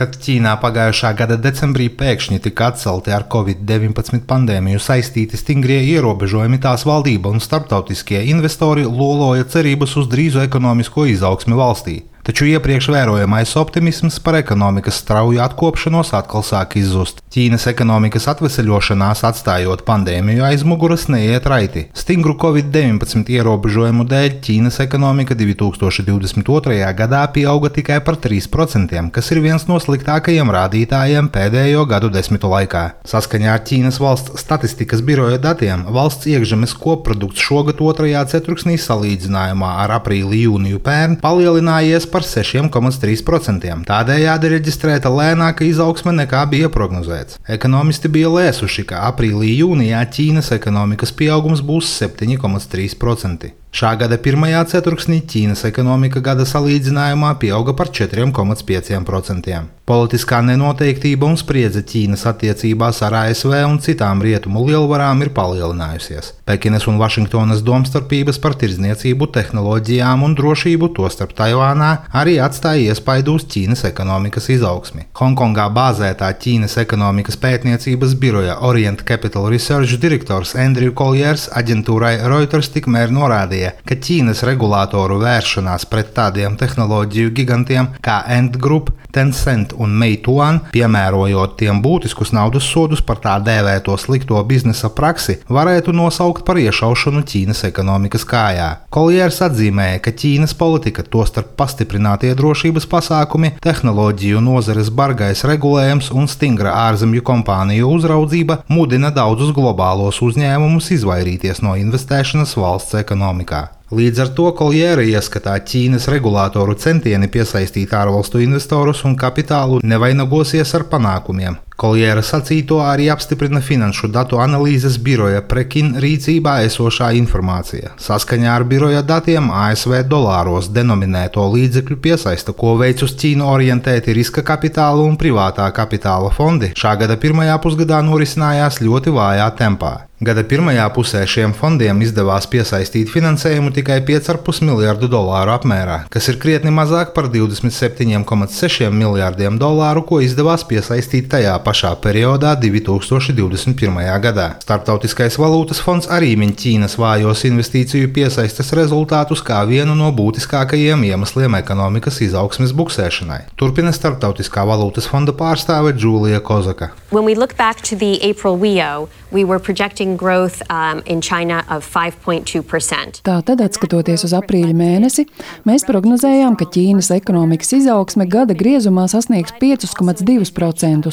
Kad Ķīnā pagājušā gada decembrī pēkšņi tika atcelti ar Covid-19 pandēmiju saistīti stingrie ierobežojumi, tās valdība un starptautiskie investori loloja cerības uz drīzu ekonomisko izaugsmi valstī. Taču iepriekš vērojamais optimisms par ekonomikas strauju atkopšanos atkal sāk izzust. Ķīnas ekonomikas atvesaļošanās, atstājot pandēmiju aiz muguras, neiet raiti. Stingru Covid-19 ierobežojumu dēļ Ķīnas ekonomika 2022. gadā pieauga tikai par 3%, kas ir viens no sliktākajiem rādītājiem pēdējo gadu desmitu laikā. Saskaņā ar Ķīnas valsts statistikas biroja datiem valsts iekšzemes koprodukts šogad otrajā ceturksnī salīdzinājumā ar aprīli-jūniju pērn palielinājies par 6,3%. Tādējādi reģistrēta lēnāka izaugsme nekā bija prognozēts. Ekonomisti bija lēsuši, ka aprīlī-jūnijā Ķīnas ekonomikas pieaugums būs 7,3%. Šā gada pirmajā ceturksnī Ķīnas ekonomika gada salīdzinājumā pieauga par 4,5%. Politiskā nenoteiktība un spriedze Ķīnas attiecībās ar ASV un citām rietumu lielvarām ir palielinājusies. Pekinas un Vašingtonas domstarpības par tirdzniecību, tehnoloģijām un drošību, tostarp Taivānā, arī atstāja iespaidu uz Ķīnas ekonomikas izaugsmi. Hongkongā bāzētā Ķīnas ekonomikas pētniecības biroja Orient Capital Research direktors Andrew Colliers aģentūrai Reuters tikmēr norādīja, norādīja, ka Ķīnas regulātoru vēršanās pret tādiem tehnoloģiju gigantiem kā Ant Group, Tencent un Meituan, piemērojot tiem būtiskus naudas sodus par tā dēvēto slikto biznesa praksi, varētu nosaukt par iešaušanu Ķīnas ekonomikas kājā. Koljērs atzīmēja, ka Ķīnas politika, tostarp pastiprinātie drošības pasākumi, tehnoloģiju nozares bargais regulējums un stingra ārzemju kompāniju uzraudzība mudina daudzus globālos uzņēmumus izvairīties no investēšanas valsts ekonomikā. Līdz ar to Koljēra ieskatā Ķīnas regulātoru centieni piesaistīt ārvalstu investorus un kapitālu nevainagosies ar panākumiem. Koljēra sacīto arī apstiprina finanšu datu analīzes biroja Prekin rīcībā esošā informācija. Saskaņā ar biroja datiem ASV dolāros denominēto līdzekļu piesaista, ko veic uz Ķīnu orientēti riska kapitāla un privātā kapitāla fondi, šā gada pirmajā pusgadā norisinājās ļoti vājā tempā. Gada pirmajā pusē šiem fondiem izdevās piesaistīt finansējumu tikai 5,5 miljardu dolāru apmērā, kas ir krietni mazāk par 27,6 miljardiem dolāru, ko izdevās piesaistīt tajā pašā periodā 2021. gadā. Startautiskais valūtas fonds arī min Ķīnas vājos investīciju piesaistes rezultātus kā vienu no būtiskākajiem iemesliem ekonomikas izaugsmes buksēšanai. Turpina Startautiskā valūtas fonda pārstāve Džūlija Kozaka. When we look back to the April WIO, we were projecting expecting growth um, in China of 5.2%. Tātad, skatoties uz aprīļa mēnesi, mēs prognozējām, ka Ķīnas ekonomikas izaugsme gada griezumā sasniegs 5,2%.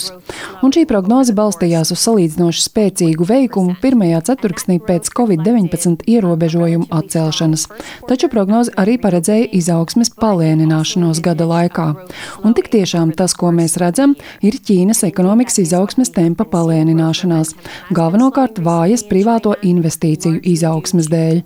Un šī prognoze balstījās uz salīdzinoši spēcīgu veikumu pirmajā ceturksnī pēc Covid-19 ierobežojumu atcelšanas. Taču prognoze arī paredzēja izaugsmes palēnināšanos gada laikā. Un tik tiešām tas, ko mēs redzam, ir Ķīnas ekonomikas izaugsmes tempa palēnināšanās. Galvenokārt vāja vājas privāto investīciju izaugsmas dēļ.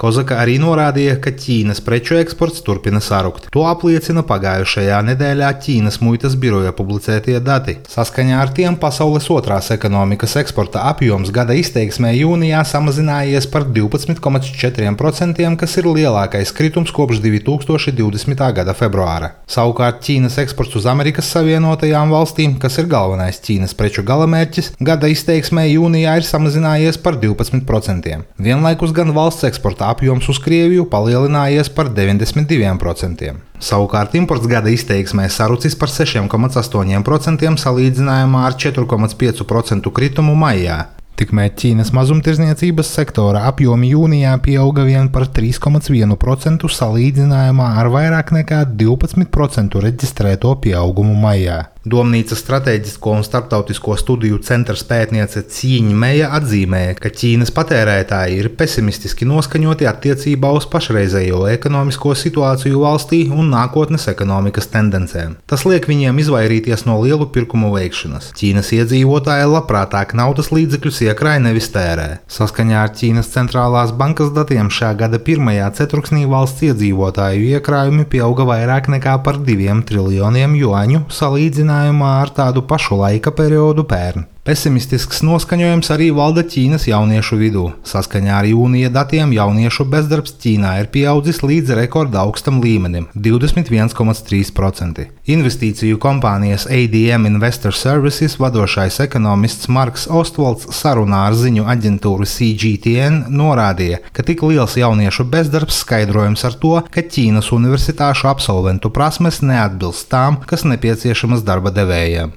Kozaka arī norādīja, ka Ķīnas preču eksports turpina sarukt. To apliecina pagājušajā nedēļā Ķīnas muitas biroja publicētie dati. Saskaņā ar tiem pasaules otrās ekonomikas eksporta apjoms gada izteiksmē jūnijā samazinājies par 12,4%, kas ir lielākais kritums kopš 2020. gada februāra. Savukārt Ķīnas eksports uz Amerikas Savienotajām valstīm, kas ir galvenais Ķīnas preču galamērķis, gada izteiksmē jūnijā ir samazinājies par 12%. Vienlaikus gan valsts eksporta apjoms uz Krieviju palielinājies par 92%. Savukārt imports gada izteiksmē sarucis par 6,8% salīdzinājumā ar 4,5% kritumu maijā. Tikmēr Ķīnas mazumtirdzniecības sektora apjomi jūnijā pieauga vien par 3,1% salīdzinājumā ar vairāk nekā 12% reģistrēto pieaugumu maijā. Domnīcas strateģisko un starptautisko studiju centra pētniece Cīņa Meija atzīmēja, ka Ķīnas patērētāji ir pesimistiski noskaņoti attiecībā uz pašreizējo ekonomisko situāciju valstī un nākotnes ekonomikas tendencēm. Tas liek viņiem izvairīties no lielu pirkumu veikšanas. Ķīnas iedzīvotāji labprātāk naudas līdzekļus iekrāj nevis tērē. Saskaņā ar Ķīnas centrālās bankas datiem šā gada pirmajā ceturksnī valsts iedzīvotāju iekrājumi pieauga vairāk nekā par diviem triljoniem juaņu salīdzinājumā salīdzinājumā ar tādu pašu laika periodu pērn. Pesimistisks noskaņojums arī valda Ķīnas jauniešu vidū. Saskaņā ar jūnija datiem jauniešu bezdarbs Ķīnā ir pieaudzis līdz rekorda augstam līmenim - 21,3%. Investīciju kompānijas ADM Investor Services vadošais ekonomists Marks Ostvalds sarunā ar ziņu aģentūru CGTN norādīja, ka tik liels jauniešu bezdarbs skaidrojams ar to, ka Ķīnas universitāšu absolventu prasmes neatbilst tām, kas nepieciešamas darba devējiem.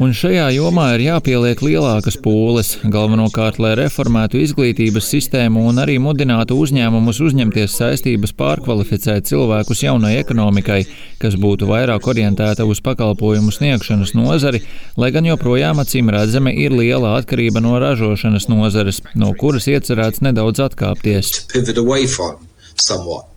Un šajā jomā ir jāpieliek lielākas pūles, galvenokārt, lai reformētu izglītības sistēmu un arī mudinātu uzņēmumus uzņemties saistības pārkvalificēt cilvēkus jaunai ekonomikai, kas būtu vairāk orientēta uz pakalpojumu sniegšanas nozari, lai gan joprojām acīm redzami ir liela atkarība no ražošanas nozares, no kuras iecerēts nedaudz atkāpties.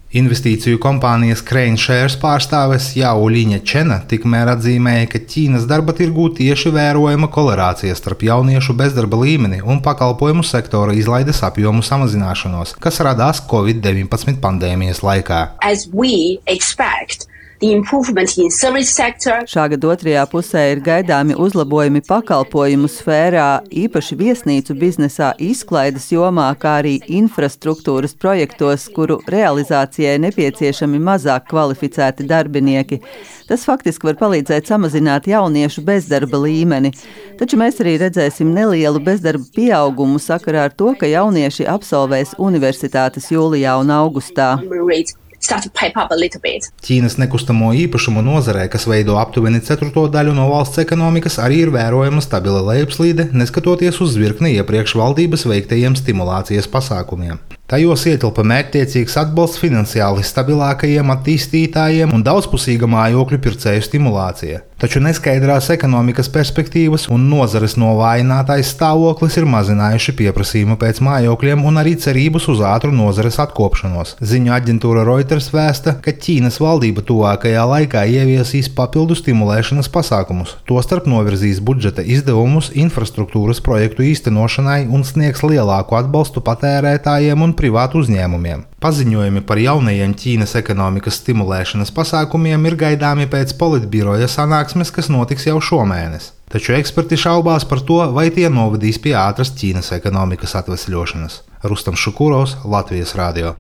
Investīciju kompānijas Crane Shares pārstāves Jauliņa Čena tikmēr atzīmēja, ka Ķīnas darba tirgū tieši vērojama korelācija starp jauniešu bezdarba līmeni un pakalpojumu sektora izlaides apjomu samazināšanos, kas radās Covid-19 pandēmijas laikā. Šā gada otrajā pusē ir gaidāmi uzlabojumi pakalpojumu sfērā, īpaši viesnīcu biznesā, izklaides jomā, kā arī infrastruktūras projektos, kuru realizācijai nepieciešami mazāk kvalificēti darbinieki. Tas faktiski var palīdzēt samazināt jauniešu bezdarba līmeni, taču mēs arī redzēsim nelielu bezdarba pieaugumu sakarā ar to, ka jaunieši absolvēs universitātes jūlijā un augustā. Ķīnas nekustamo īpašumu nozarē, kas veido aptuveni ceturto daļu no valsts ekonomikas, arī ir vērojama stabila lejupslīde, neskatoties uz virkni iepriekš valdības veiktajiem stimulācijas pasākumiem. Tajos ietilpa mērķtiecīgs atbalsts finansiāli stabilākajiem attīstītājiem un daudzpusīga mājokļu pircēju stimulācija. Taču neskaidrās ekonomikas perspektīvas un nozares novājinātais stāvoklis ir mazinājuši pieprasījumu pēc mājokļiem un arī cerības uz ātru nozares atkopšanos. Ziņu aģentūra Reuters vēsta, ka Ķīnas valdība tuvākajā laikā ieviesīs papildu stimulēšanas pasākumus, tostarp novirzīs budžeta izdevumus infrastruktūras projektu īstenošanai un sniegs lielāku atbalstu patērētājiem un privātu uzņēmumiem. Paziņojumi par jaunajiem Ķīnas ekonomikas stimulēšanas pasākumiem ir gaidāmi pēc politbiroja sanāksmes, kas notiks jau šomēnes. Taču eksperti šaubās par to, vai tie novadīs pie ātras Ķīnas ekonomikas atvesļošanas. Rustam Šukurovs, Latvijas Rādio.